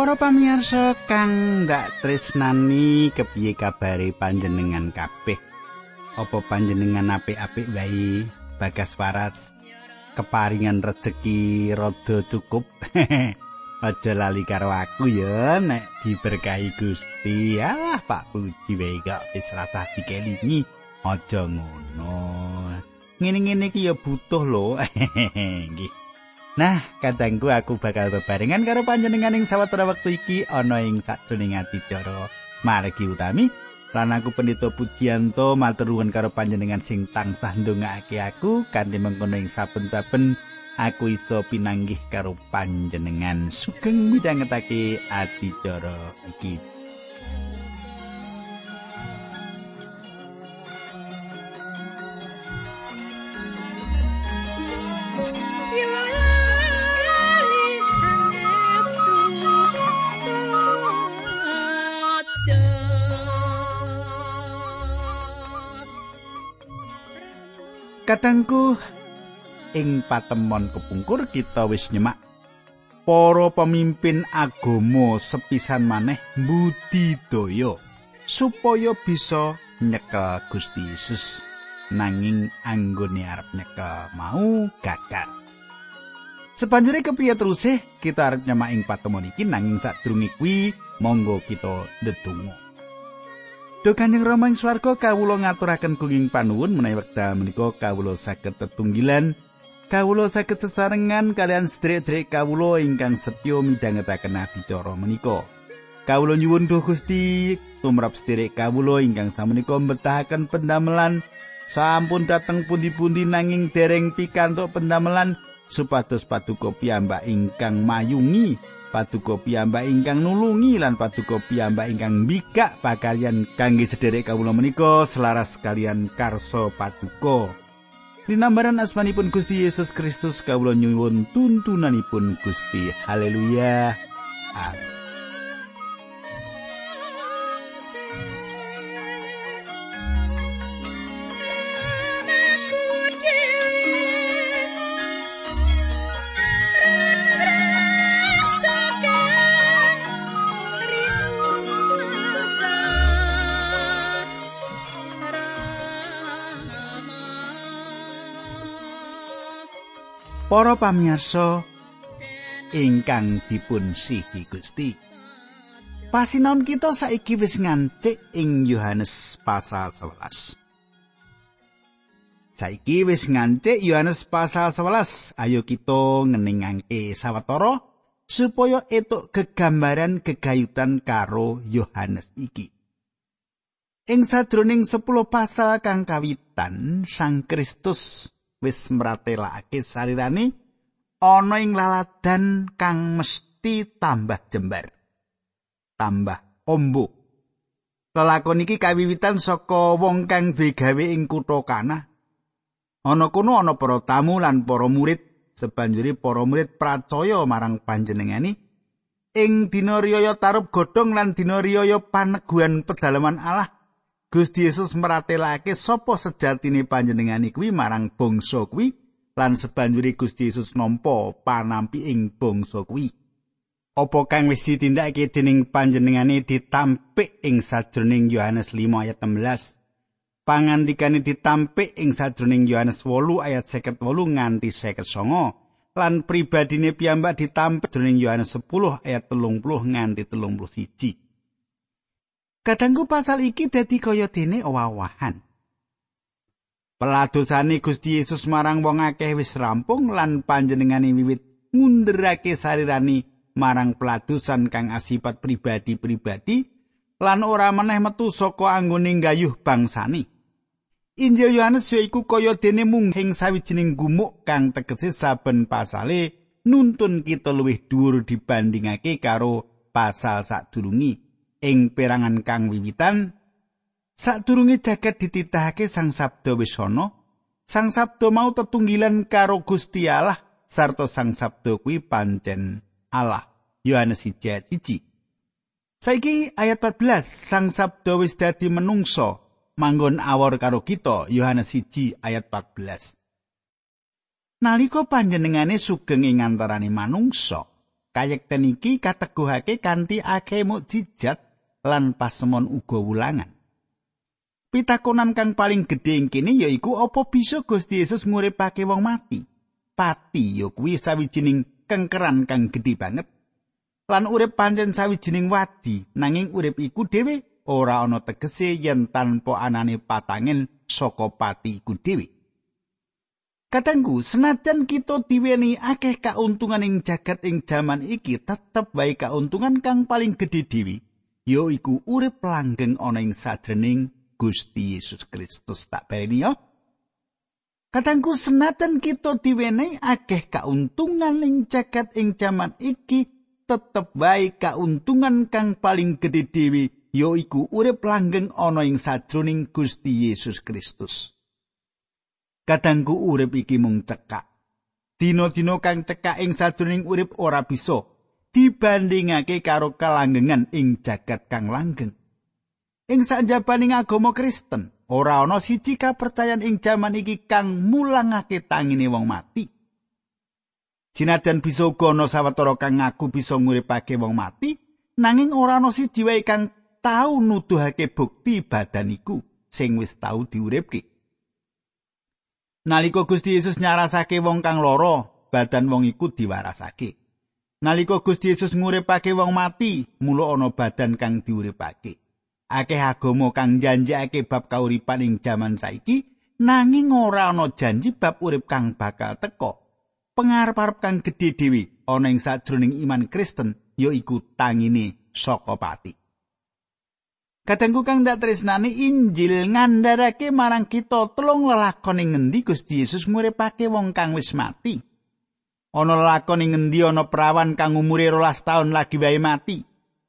Para pamirsa kang ndak tresnani kepiye kabare panjenengan kabeh? Apa panjenengan apik-apik wae? Bagas waras keparingan rejeki rada cukup. Aja lali karo aku ya nek diberkahi Gusti. Alah Pak Puji wae kok wis rasah dikelingi. Aja ngono. Ngene-ngene iki ya butuh lho. Nggih. Nah, kadangku aku bakal bebarengan karo panjenengan ing sawetara wektu iki ana ing sajroning adicara margi utami. Lan aku pendito Pujianto matur karo panjenengan sing tansah ndongaake aku kanthi mengkono ing saben-saben aku iso pinanggih karo panjenengan sugeng midhangetake adicara iki. Kadangku ing patemon kepungkur kita wis nyemak para pemimpin agama sepisan maneh budidaya supaya bisa nyekel Gusti Yesus nanging anggone arep nyekel mau gagal. Sepanjure kepiye terus kita arep nyemak ing patemon iki nanging sadurunge kuwi monggo kita ndedonga. Duh Kanjeng Rama ing swarga kawula ngaturaken gunging panuwun menawi wekdal menika kawula saged tetunggilan kawula saged sesarengan kalian sedherek-sedherek kawula ingkang setya midhangetaken adicara menika. Kawula nyuwun Duh Gusti tumrap sedherek kawula ingkang samenika mbetahaken pendamelan sampun dateng pundi-pundi nanging dereng pikantuk pendamelan supados paduka piyambak ingkang mayungi paduka piyambak ingkang nulungi lan paduka piyambak ingkang mbikak pakalian kangge sederek kawula menika selaras kalian karso paduka. Dinambaran asmanipun Gusti Yesus Kristus kawula nyuwun tuntunanipun Gusti. Haleluya. Amin Para pamirsa ingkang dipun sihi Gusti. Pasinaon kita saiki wis ngancik ing Yohanes pasal 11. Saiki wis ngancik Yohanes pasal 11. Ayo kita ngeningake sawetara supaya etuk gegambaran gegayutan karo Yohanes iki. Ing sadroning 10 pasal kang kawitan Sang Kristus wis mratelake sarirane ana ing laladan kang mesti tambah jembar tambah ombo. Lelakon iki kawiwitan saka wong kang digawe ing kutha kana ana kono ana para tamu lan para murid sebanjuri para murid percaya marang panjenengani ing dina riyaya tarub godhong lan dina riyaya paneguhan pedalaman Allah Gusti Yesus meratelake sapa sejatine panjenengane kuwi marang bangsa kuwi lan sebanjuri Gusti Yesus nampa panampi ing bangsa kuwi. Apa kang wis ditindakake dening panjenengane ditampik ing sajroning Yohanes 5 ayat 16. Pangandikane ditampik ing sajroning Yohanes 8 ayat 58 nganti 59 lan pribadine piyambak ditampik jroning Yohanes 10 ayat 30 nganti 31. Kadangku pasal iki dadi kaya dene owah-owahan. Peladosane Gusti Yesus marang wong akeh wis rampung lan panjenengane wiwit ngunderake sarirani marang peladosan kang asipat pribadi-pribadi lan ora meneh metu saka anggone gayuh bangsane. Injil Yohanes yaiku kaya dene munghing sawijining gumuk kang tegese saben pasale nuntun kita luwih dhuwur dibandingake karo pasal sadurungi. Ing perangan kang wiwitan sadurunge jagat dititahake sang sabda wis ana sang sabda mau tetunggilan karo Gusti Allah sarta sang sabda kuwi pancen Allah. Yohanes 1 Saiki ayat 14 sang sabda wis dadi menungso manggon awor karo kita Yohanes 1 ayat 14 Nalika panjenengane sugeng ing antaraning manungsa Kayekten iki kateguhake kanthi akeh mukjizat lan pasemon uga wulangan. Pitakonan kang paling gedhe ing kene yaiku apa bisa Gusti Yesus nguripake wong mati? Pati ya kuwi sawijining kengkeran kang gedhe banget. Lan urip pancen sawijining wadi, nanging urip iku dhewe ora ana tegese yen tanpa anane patangen saka pati iku dhewe. Katengku, senajan kita diweni akeh kauntungan ing jagat ing jaman iki, tetep wae kauntungan kang paling gedhe dhewe, ya iku urip langgeng ana ing sajroning Gusti Yesus Kristus tak bali ya. Katengku, senajan kita diweni akeh kauntungan ing jagat ing jaman iki, tetep wae kauntungan kang paling gedhe dhewe, ya iku urip langgeng ana ing sajroning Gusti Yesus Kristus. kadangku urip iki mung cekak. Dino-dino kang cekak ing sajroning urip ora bisa dibandingake karo kalanggengan ing jagat kang langgeng. Ing sajabaning agama Kristen, ora ana siji kapercayan ing jaman iki kang mulangake tangine wong mati. Sinajan bisa uga ana sawetara kang ngaku bisa nguripake wong mati, nanging ora ana siji wae kang tau nuduhake bukti badan iku sing wis tau diuripke. Nalika Gusti Yesus nyarasake wong kang lara, badan wong iku diwarasake. Nalika Gusti Yesus nguripake wong mati, mula ana badan kang diuripake. Akeh agama kang janjake bab kauripan ing jaman saiki, nanging ora ana janji bab urip kang bakal teka. Pengarep-arep kang gedhe dhewe ana ing sajroning iman Kristen yaiku tangine saka pati. Kadangku kang dak tresnani Injil ngandharake marang kita telung lelakon ing ngendi Gusti Yesus nguripake wong kang wis mati. Ana lelakon ing ngendi ana perawan kang umure rolas taun lagi wae mati.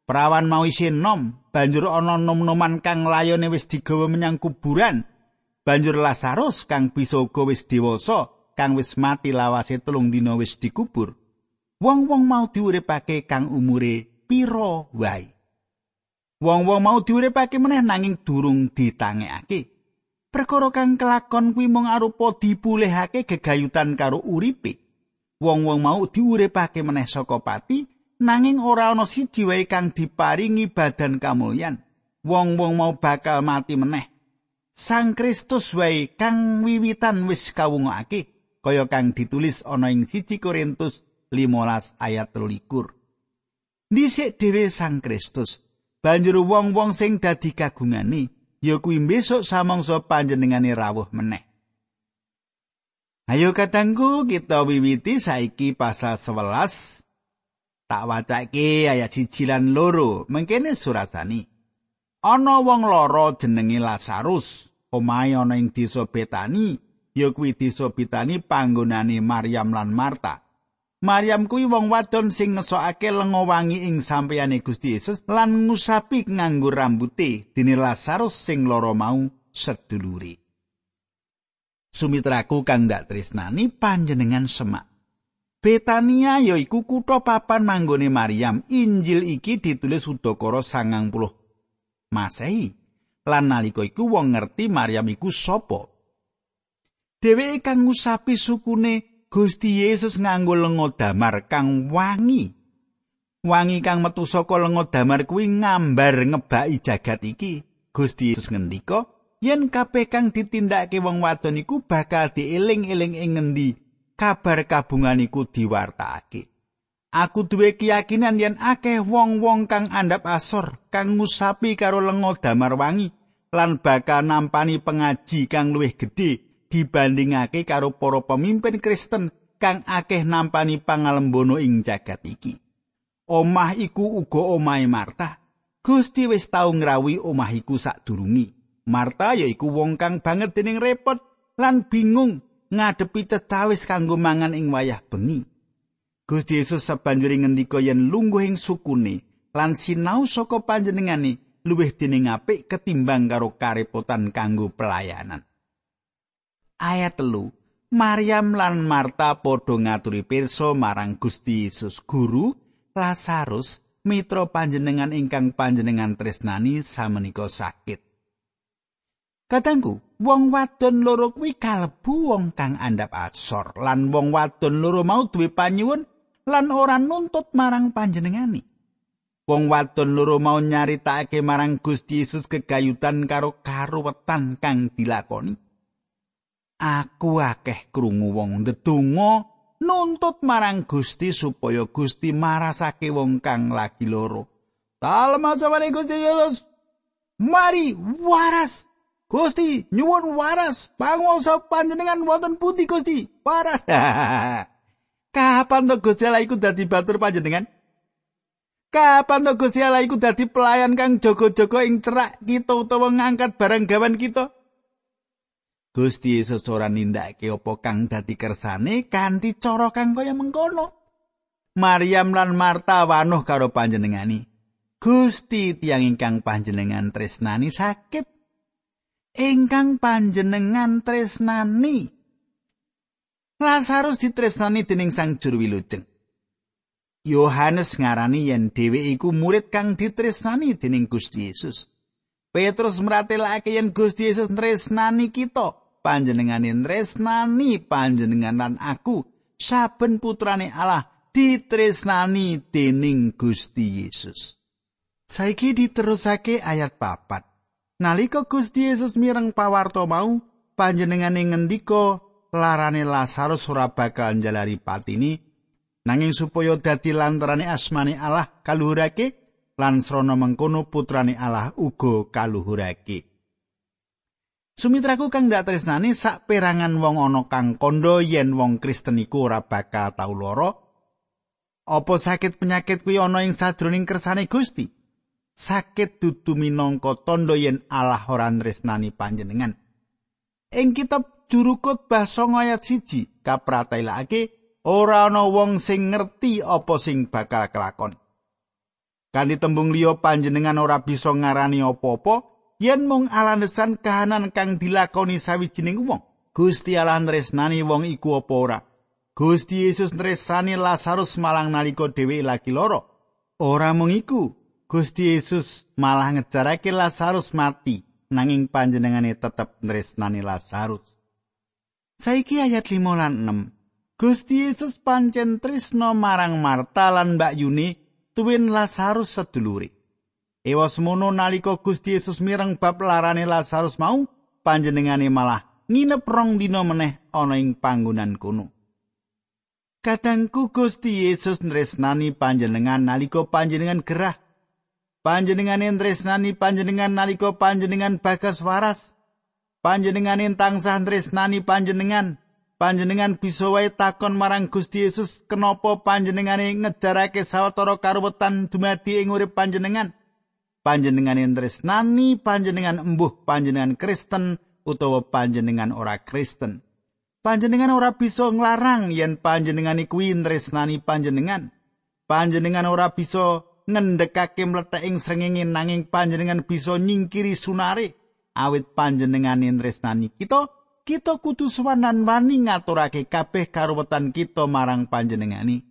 Perawan mau isin nom, banjur ana nom-noman kang layone wis digawa menyang kuburan. Banjur Lazarus kang bisa uga wis dewasa, kang wis mati lawase telung dina wis dikubur. Wong-wong mau diuripake kang umure pira wae. Wong-wong mau diuripake meneh nanging durung ditangekake. Perkara kang kelakon kuwi mung arupa dipulihake gegayutan karo uripe. Wong-wong mau diuripake meneh saka pati nanging ora ana siji wae kang diparingi badan kamulyan. Wong-wong mau bakal mati meneh. Sang Kristus wae kang wiwitan wis kawungake kaya kang ditulis ana ing 1 Korintus 15 ayat 23. Dhisik dhewe Sang Kristus banjur wong-wong sing dadi kagungane ya kuwi besok samangsa panjenengane rawuh meneh. Ayo katangku kita wiwiti saiki pasal 11 tak wacake ayat siji lan loro mengkene surasani. Ana wong loro jenenge Lazarus, omahe ana ing desa Betani, ya kuwi desa Betani panggonane Maryam lan Marta. Maryam kuwi wong wadon sing ngesokake lenga wangi ing sampeyane Gusti Yesus lan ngusapi nganggo rambuté dene Lazarus sing lara mau sedulure. Sumitraku kang dak tresnani panjenengan semak. Betania yaiku kutha papan manggone Maryam. Injil iki ditulis udakara 90 Masehi. Lan nalika iku wong ngerti Maryam iku sapa. Dheweke kang ngusapi sukune Gusti Yesus nganggo lenga damar kang wangi. Wangi kang metu saka lenga damar kuwi ngambar ngebaki jagat iki. Gusti Yesus ngendika, yen kabeh kang ditindakake wong wadon iku bakal dieling-eling ing ngendi kabar kabungan iku diwartakake. Aku duwe keyakinan yen akeh wong-wong kang andhap asor kang ngusapi karo lenga damar wangi lan bakal nampani pengaji kang luwih gedhe dibandingake karo para pemimpin Kristen kang akeh nampani pangalembono ing jagat iki. Omah iku uga omahe Marta. Gusti wis tau ngrawi omah iku sadurungi. Marta yaiku wong kang banget dening repot lan bingung ngadepi cecawis kanggo mangan ing wayah bengi. Gusti Yesus sabanjuri ngendika yen lungguh ing sukune lan sinau saka panjenengane luwih dening apik ketimbang karo karepotan kanggo pelayanan. ayat telu Maryam lan Marta padha ngaturi pirsa marang Gusti Yesus guru Lazarus mitra panjenengan ingkang panjenengan tresnani samenika sakit Katangku, wong wadon loro kuwi kalebu wong kang andhap asor lan wong wadon loro mau duwe panyuwun lan ora nuntut marang panjenengani. Wong wadon loro mau nyaritakake marang Gusti Yesus kegayutan karo karuwetan kang dilakoni. Aku akeh krungu wong ndedonga nuntut marang Gusti supaya Gusti marasake wong kang lagi loro. Dalem asmane Gusti Yesus. Mari waras. Gusti nyuwun waras. Panguwasa panjenengan wonten pundi Gusti? Waras. Kapan to Gusti Allah iku dadi batur panjenengan? Kapan to Gusti Allah iku dadi pelayan kang jaga-jaga ing cerak kita utawa ngangkat barang gawan kita? Gusti Yesus ora nindakake apa kang dadi kersane kanthi cara kang kaya mengkono. Maryam lan Marta wanuh karo panjenengani. Gusti tiyang ingkang panjenengan tresnani sakit. Ingkang panjenengan tresnani. Lazarus ditresnani dening Sang Juru Wilujeng. Yohanes ngarani yen dhewe iku murid kang ditresnani dening Gusti Yesus. Petrus mratelake yen Gusti Yesus tresnani kita. panjenengane tresnani panjenengan lan aku saben putrane Allah ditresnani dening Gusti Yesus. Saiki diterusake ayat papat. Nalika Gusti Yesus mireng pawarto mau, panjenengane ngendika larane Lazarus ora bakal njalari patini nanging supaya dadi lantarane asmane Allah kaluhurake lan srana mengkono putrane Allah uga kaluhurake. Sumitraku kang ndak tresnani sak perangan wong ana kang kondo yen wong Kristen iku ora bakal tau lara. Apa sakit penyakit kuwi ana ing sadroning kersane Gusti? Sakit dudu minangka tondo yen Allah ora tresnani panjenengan. Ing kitab Jurukut basa ayat siji kapratelake ora ana wong sing ngerti apa sing bakal kelakon. Kanthi tembung liya panjenengan ora bisa ngarani apa-apa, yen mung alanesan kahanan kang dilakoni sawijining wong Gusti Allah nresnani wong iku apa ora Gusti Yesus nresani Lazarus malang nalika dhewe lagi loro ora mung iku Gusti Yesus malah ngejarake Lazarus mati nanging panjenengane tetep nresnani Lazarus Saiki ayat 5 lan 6 Gusti Yesus pancen tresno marang Marta lan Mbak Yuni tuwin Lazarus sedulure Ewa semono nalika Gusti Yesus mireng bab larane Lazarus mau, panjenengane malah nginep rong dina meneh ana ing panggonan kuno. Kadangku Gusti Yesus nresnani panjenengan nalika panjenengan gerah. Panjenengane nresnani panjenengan nalika panjenengan bagas waras. Panjenengane tansah nresnani panjenengan. Panjenengan bisa wae takon marang Gusti Yesus kenapa panjenengane ngejarake sawetara karuwetan dumadi ing urip panjenengan. panjenengan tresnani panjenengan embuh panjenengan Kristen utawa panjenengan ora Kristen. Panjenengan ora bisa nglarang yen panjenengan kuwi tresnani panjenengan. Panjenengan ora bisa ngendhekake mlethek ing srengenge nanging panjenengan bisa nyingkiri sunare. Awit panjenengan tresnani kita kita kudu suwanan wani ngaturake kabeh karuwetan kita marang panjenengani.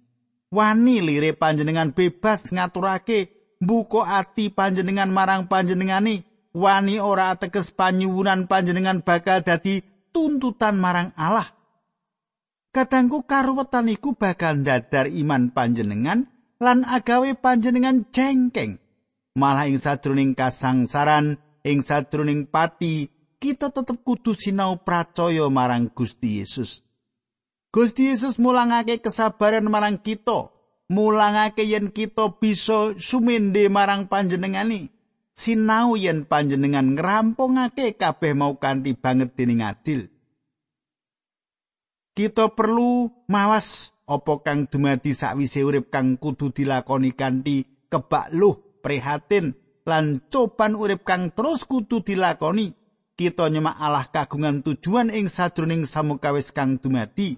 Wani lire panjenengan bebas ngaturake mbuka ati panjenengan marang panjenengani. Wani ora ateges panyuwunan panjenengan bakal dadi tuntutan marang Allah. Kadangku karuwetan iku bakal ndadar iman panjenengan lan agawe panjenengan jengkeng malah ing sadroning kasangsaran ing sadroning pati kita tetep kudu sinau pracaya marang Gusti Yesus. Gusti Yesus mulangake kesabaran marang kita mulangake yen kita bisa sumende marang panjenengani sinau yen panjenengan ngrampungake kabeh mau kanthi banget dening adil. Kita perlu mawas apa kang dumadi sakwise urip kang kudu dilakoni kanthi kebak luh prihatin lan coban urip kang terus kudu dilakoni kita nyemak Allah kagungan tujuan ing sadroning samukawis kang dumadi.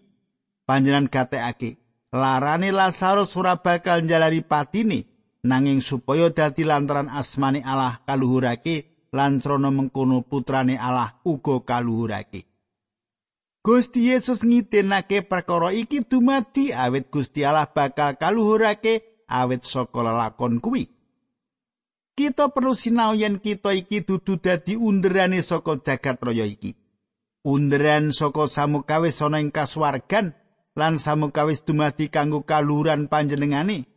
Panjenengan gatekake larane Lazarus ora bakal njalari patine nanging supaya dadi lantaran asmane Allah kaluhurake lan trono mengkono putrane Allah uga kaluhurake Gusti Yesus ngitenake perkara iki dumadi awit Gusti Allah bakal kaluhurake awit saka lelakon kuwi Kita perlu sinau yen kita iki dudu dadi underane saka jagat raya iki. Underan saka samukawis ana ing kasuwargan lan samukawis dumadi kanggo kaluhuran panjenengane.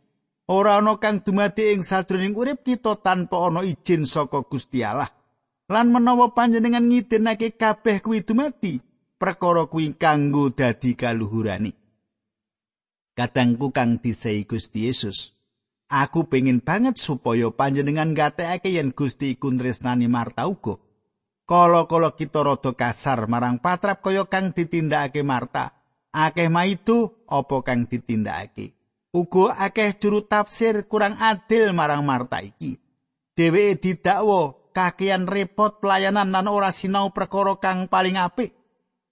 Ora ana kang dumadi ing sajroning urip kita tanpa ana izin saka Gusti Allah. Lan menawa panjenengan ngidinake kabeh kuwi dumadi, perkara kuwi kanggo dadi kaluhurane. Kadangku kang disei Gusti Yesus. Aku pengin banget supaya panjenengan gatekake yen Gusti iku tresnani Marta uga. Kala-kala kita rada kasar marang patrap kaya kang ditindakake Marta. Akeh maitu apa kang ditindakake. Uga akeh juru tafsir kurang adil marang Marta iki. Dheweke didakwa kakean repot pelayanan lan ora sinau perkara kang paling apik.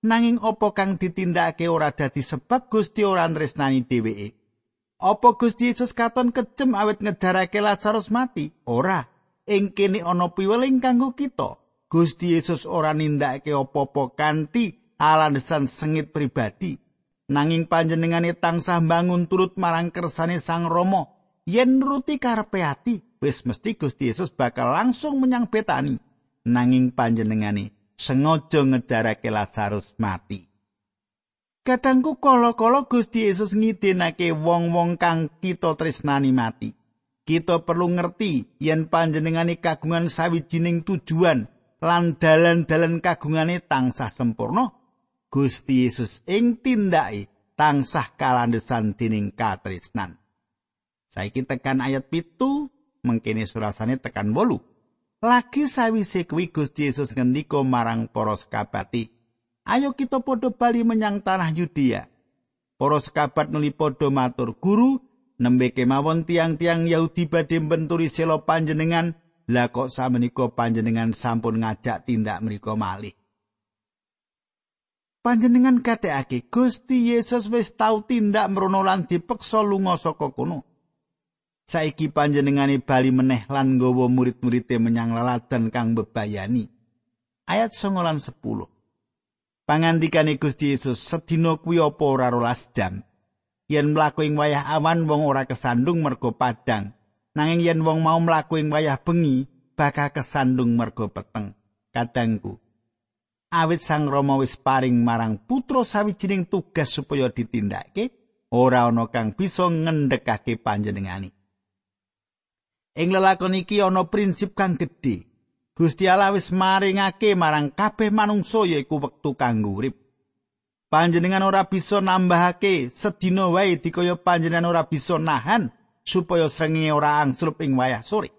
Nanging apa kang ditindakake ora dadi sebab Gusti ora tresnani dheweke. Apa Gusti Yesus katon kejem awet ngejarake Lazarus mati? Ora. Ing kene ana piweling kanggo kita. Gusti Yesus ora nindakake apa-apa kanthi alasan sengit pribadi nanging panjenengane tansah bangun turut marang kersane Sang Rama yen nuruti karepe ati wis mesti Gusti Yesus bakal langsung menyang Betani nanging panjenengane sengaja ngejarake Lazarus mati. Katangku kala-kala Gusti Yesus ngidinake wong-wong kang kita tresnani mati. Kita perlu ngerti yen panjenengane kagungan sawijining tujuan lan dalan-dalan kagungane tansah sempurna Gusti Yesus ing tindake tansah kalandesan dening katresnan. Saiki tekan ayat pitu mengkene surasane tekan wolu lagi sawise kuwi Gusti Yesus ngendika marang para sekabati ayo kita padha bali menyang tanah Yudea para sekabat nuli padha matur guru nembe kemawon tiang-tiang Yahudi badhe benturi selo panjenengan Lah kok samenika panjenengan sampun ngajak tindak mriku malih. Panjenengan katekake Gusti Yesus wis tau tindak mrono lan dipeksa lunga saka kono. Saiki panjenengane bali meneh lan nggawa murid-muride menyang laladan kang bebayani. Ayat 9 lan 10. Pangandikane Gusti Yesus sedina kuwi apa ora rolas jam. Yen mlaku ing wayah awan wong ora kesandung mergo padang. nanging yen wong mau mlaku ing wayah bengi bakal kesandung mergo peteng kadangku awit sang rama wis paring marang putra sawijining tugas supaya ditindakake ora ana kang bisa ngendhekake panjenengani ing lelakon iki ana prinsip kang gedhe Gusti Allah wis maringake marang kabeh manungsa yaiku wektu kanggo urip panjenengan ora bisa nambahake sedina wae dikaya panjenengan ora bisa nahan supaya srengenge ora angslup ing wayah sore.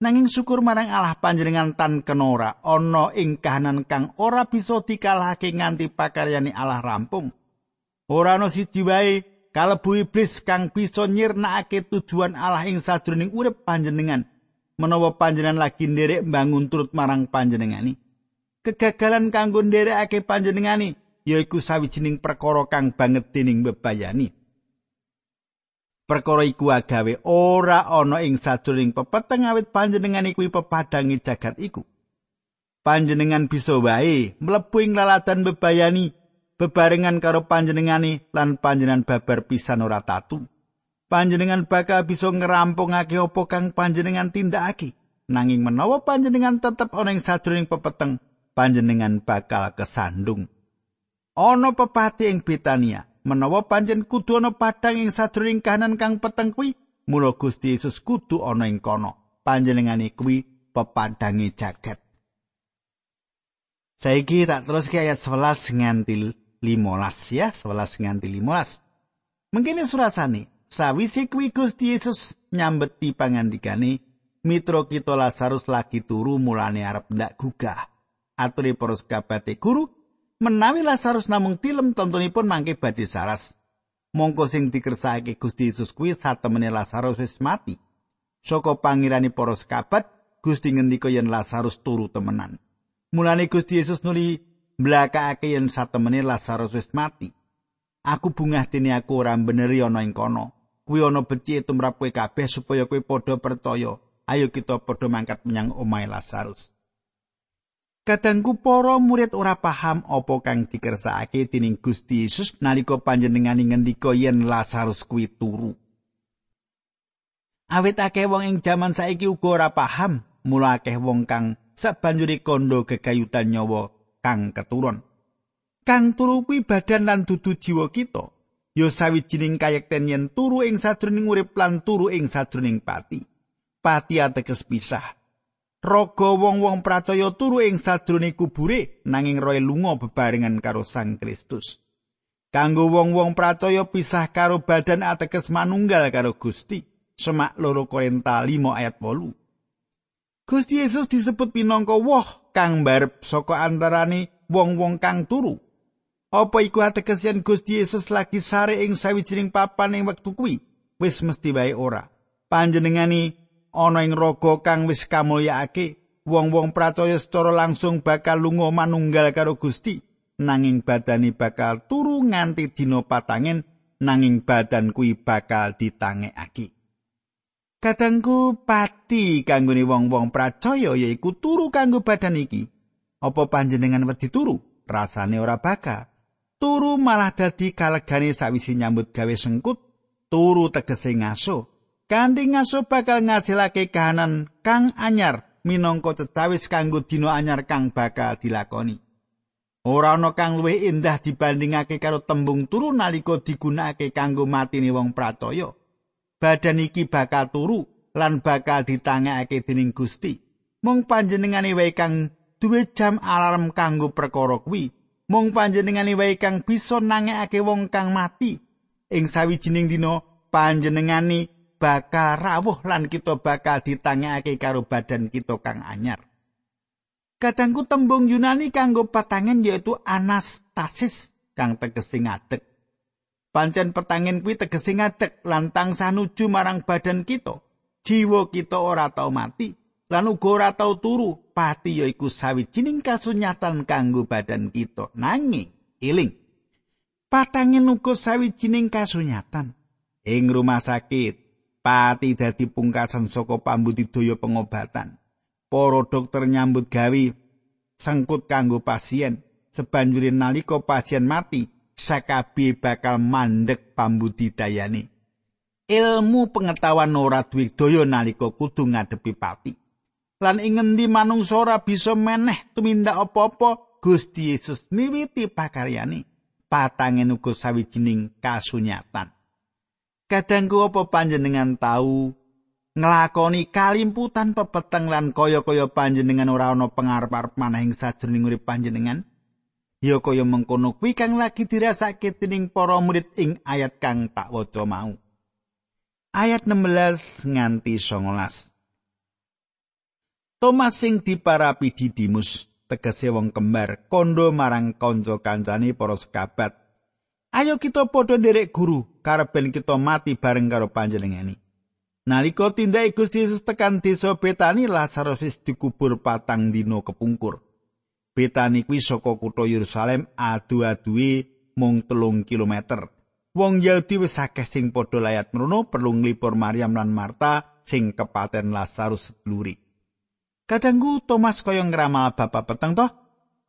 Nanging syukur marang Allah panjenengan tan kenora ana ing kahanan kang ora bisa dikalahake nganti pakaryane Allah rampung. Ora ana siji wae kalebu iblis kang bisa nyirnakake tujuan Allah ing sadroning urip panjenengan menawa panjenengan lagi nderek bangun turut marang panjenengani. Kegagalan kanggo nderekake panjenengani yaiku sawijining perkara kang banget dening bebayani. Perkara iku agawe ora ana ing sajroning pepeteng awit panjenengan kuwi pepadangi jagat iku. Panjenengan bisa wae mlebu ing lalatan bebayani bebarengan karo panjenengane lan panjenengan babar pisan ora tatu. Panjenengan bakal bisa ngerampungake apa kang panjenengan tindakake. Nanging menawa panjenengan tetep ana ing sajroning pepeteng, panjenengan bakal kesandung. Ana pepati ing Betania, menawa panjen kudu ana padhang ing sadurunge kahanan kang peteng kuwi mula Gusti Yesus kudu ana ing kono panjenengane kuwi pepadange jagat saiki tak terus ke ayat 11 nganti 15 ya 11 nganti 15 mungkin surasane sawise kuwi Gusti Yesus nyambeti pangandikane mitra kita Lazarus lagi turu mulane arep ndak gugah aturi para kabate guru menawi Lazarus namung tilem tontonipun mangke badhe saras. Mongko sing dikersakake Gusti Yesus kuwi satemene Lazarus wis mati. Saka pangirani para sekabat, Gusti ngendika yen Lazarus turu temenan. Mulane Gusti Yesus nuli mblakake yen satemene Lazarus wis mati. Aku bungah dene aku ora beneri ana ing kono. Kuwi ana becik tumrap kowe kabeh supaya kowe padha percaya. Ayo kita padha mangkat menyang omahe Lazarus. Kadangku para murid ora paham apa kang dikersakake dening Gusti Yesus nalika panjenengane ngendika yen Lazarus kuwi turu. Awit akeh wong ing jaman saiki uga ora paham, mula akeh wong kang sabanjuri kondo gegayutan nyawa kang keturun. Kang turu kuwi badan lan dudu jiwa kita. ya sawijining kayekten yen turu ing sadroning urip lan turu ing sadroning pati. Pati ateges pisah. Raga wong-wong pracaya turu ing sadroning kubure nanging roe lunga bebarengan karo Sang Kristus. Kanggo wong-wong pracaya pisah karo badan ateges manunggal karo Gusti. Semak loro Korinta 5 ayat 8. Gusti Yesus disebut minangka woh kang mbarep saka antarane wong-wong kang turu. Apa iku ateges yen Gusti Yesus lagi sare ing sawijining papan ing wektu kuwi? Wis mesti wae ora. Panjenengani ana ing raga kang wis kamulyakake, wong-wong pracaya secara langsung bakal lunga manunggal karo Gusti. nanging badani bakal turu nganti dina patangen nanging badan kuwi bakal ditangekake. Kadangku pati kanggone wong-wong pracaya yaiku turu kanggo badan iki. Apa panjenengan wedi turu? Rasane ora bakal. Turu malah dadi kalegane sawise nyambut gawe sengkut. Turu tegese ngaso. Kanthi ngaso bakal ngasilake kahanan kang anyar minangka tetawis kanggo dina anyar kang bakal dilakoni. Ora ana kang luwih indah dibandingake karo tembung turu nalika digunakake kanggo matine wong pracaya. Badan iki bakal turu lan bakal ditangekake dening Gusti. Mung panjenengane wae kang duwe jam alarm kanggo perkara kuwi. Mung panjenengane wae kang bisa nangekake wong kang mati. Ing sawijining dina panjenengane bakal rawuh lan kita bakal ditangekake karo badan kita kang anyar. Kadangku tembung Yunani kanggo patangen yaitu anastasis kang tegese ngadeg. Pancen petangen kuwi tegese ngadeg lan tansah nuju marang badan kita. Jiwa kita ora tau mati lan uga ora tau turu. Pati yaiku sawijining kasunyatan kanggo badan kita. Nanging iling. Patangen uga sawijining kasunyatan. Ing rumah sakit, pati dadi pungkasan saka pambudidaya pengobatan. para dokter nyambut gawe sengkut kanggo pasien sebanjure nalika pasien mati sakabi bakal mandek pambudidayane ilmu pengetahuan ora duwe daya nalika kudu ngadepi pati. Lan ing ngendi manungsa ora bisa meneh tumindak apa-apa Gusti Yesus miwiti pakaryane. Patangen uga sawijining kasunyatan. Kadangku apa panjenengan tahu nglakoni kalimputan pepeteng lan kaya-kaya panjenengan ora ana pangarep-arep manah ing sajroning urip panjenengan ya kaya mengkono kuwi kang lagi dirasake dening para murid ing ayat kang tak waca mau. Ayat 16 nganti 19 Thomas sing diparapi Didimus tegese wong kembar kondo marang kanca kancane para sekabat. Ayo kita padha nderek guru kareben kita mati bareng karo panjenengani Nalika tindake Gusti Yesus tekan desa Betani, Lazarus wis dikubur patang dina kepungkur. Betani kuwi saka kutha Yerusalem adu-aduwe mung telung kilometer. Wong Yahudi wis akeh sing padha layat mrono perlu nglipur Maryam lan Marta sing kepaten Lazarus seduluri. Kadangku Thomas kaya ngramal bapak peteng toh,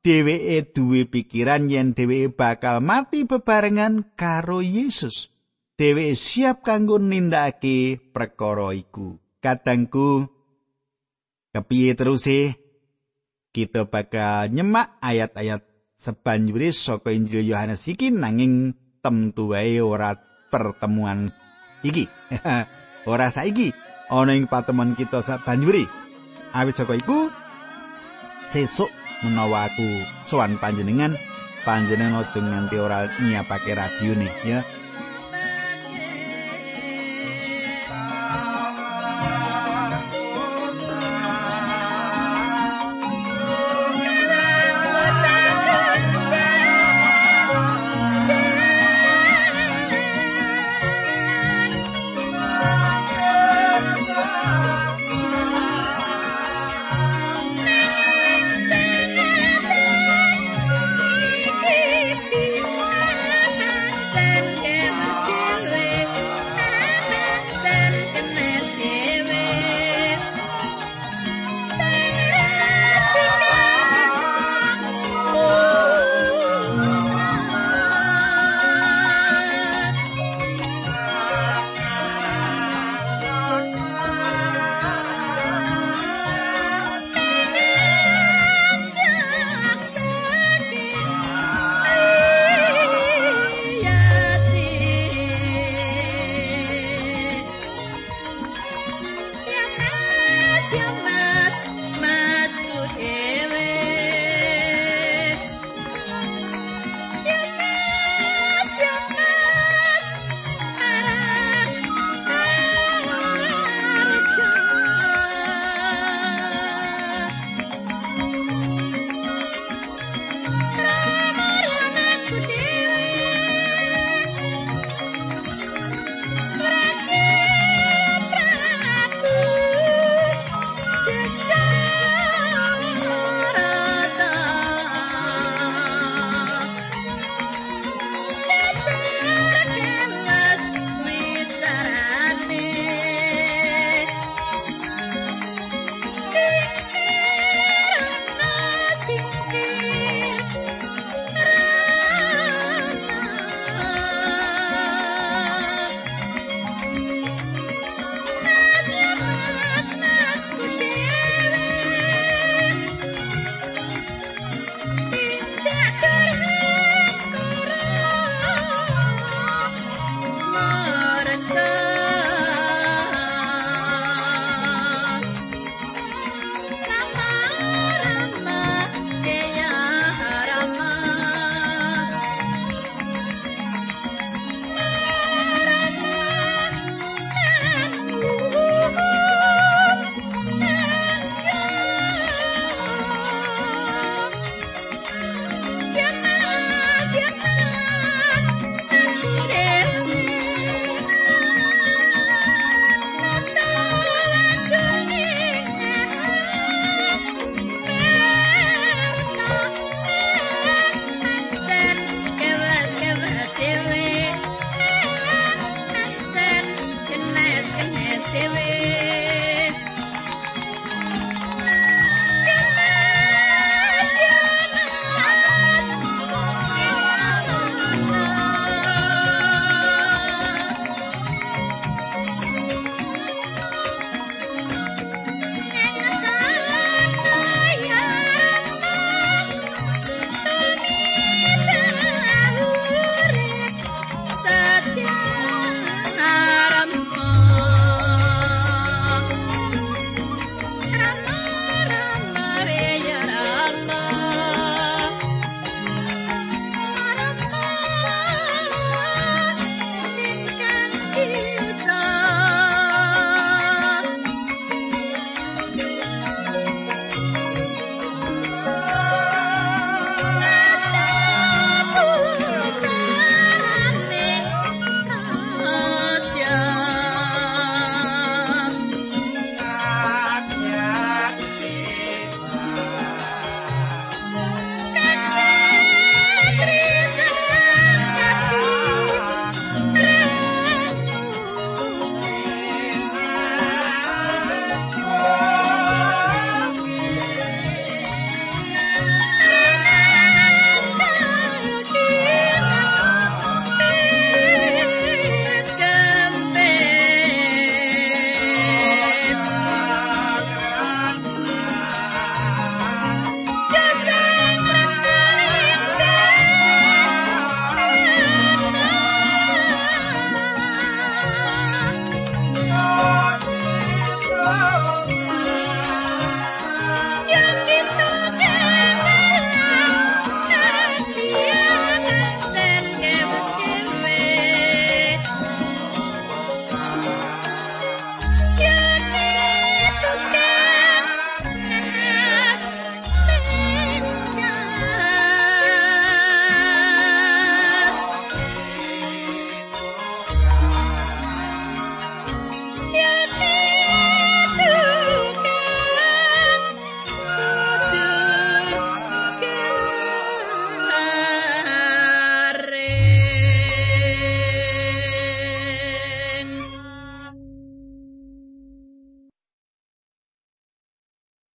dheweke duwe pikiran yen dheweke bakal mati bebarengan karo Yesus. dheweke siap kanggo nindakake perkara iku. Kadangku kepiye terus kita bakal nyemak ayat-ayat sebanjure saka Injil Yohanes iki nanging temtu wae ora pertemuan iki. ora saiki ana ing patemuan kita sabanjure. Awit saka iku sesuk menawa aku sowan panjenengan panjenengan aja nganti ora nyiapake radio nih ya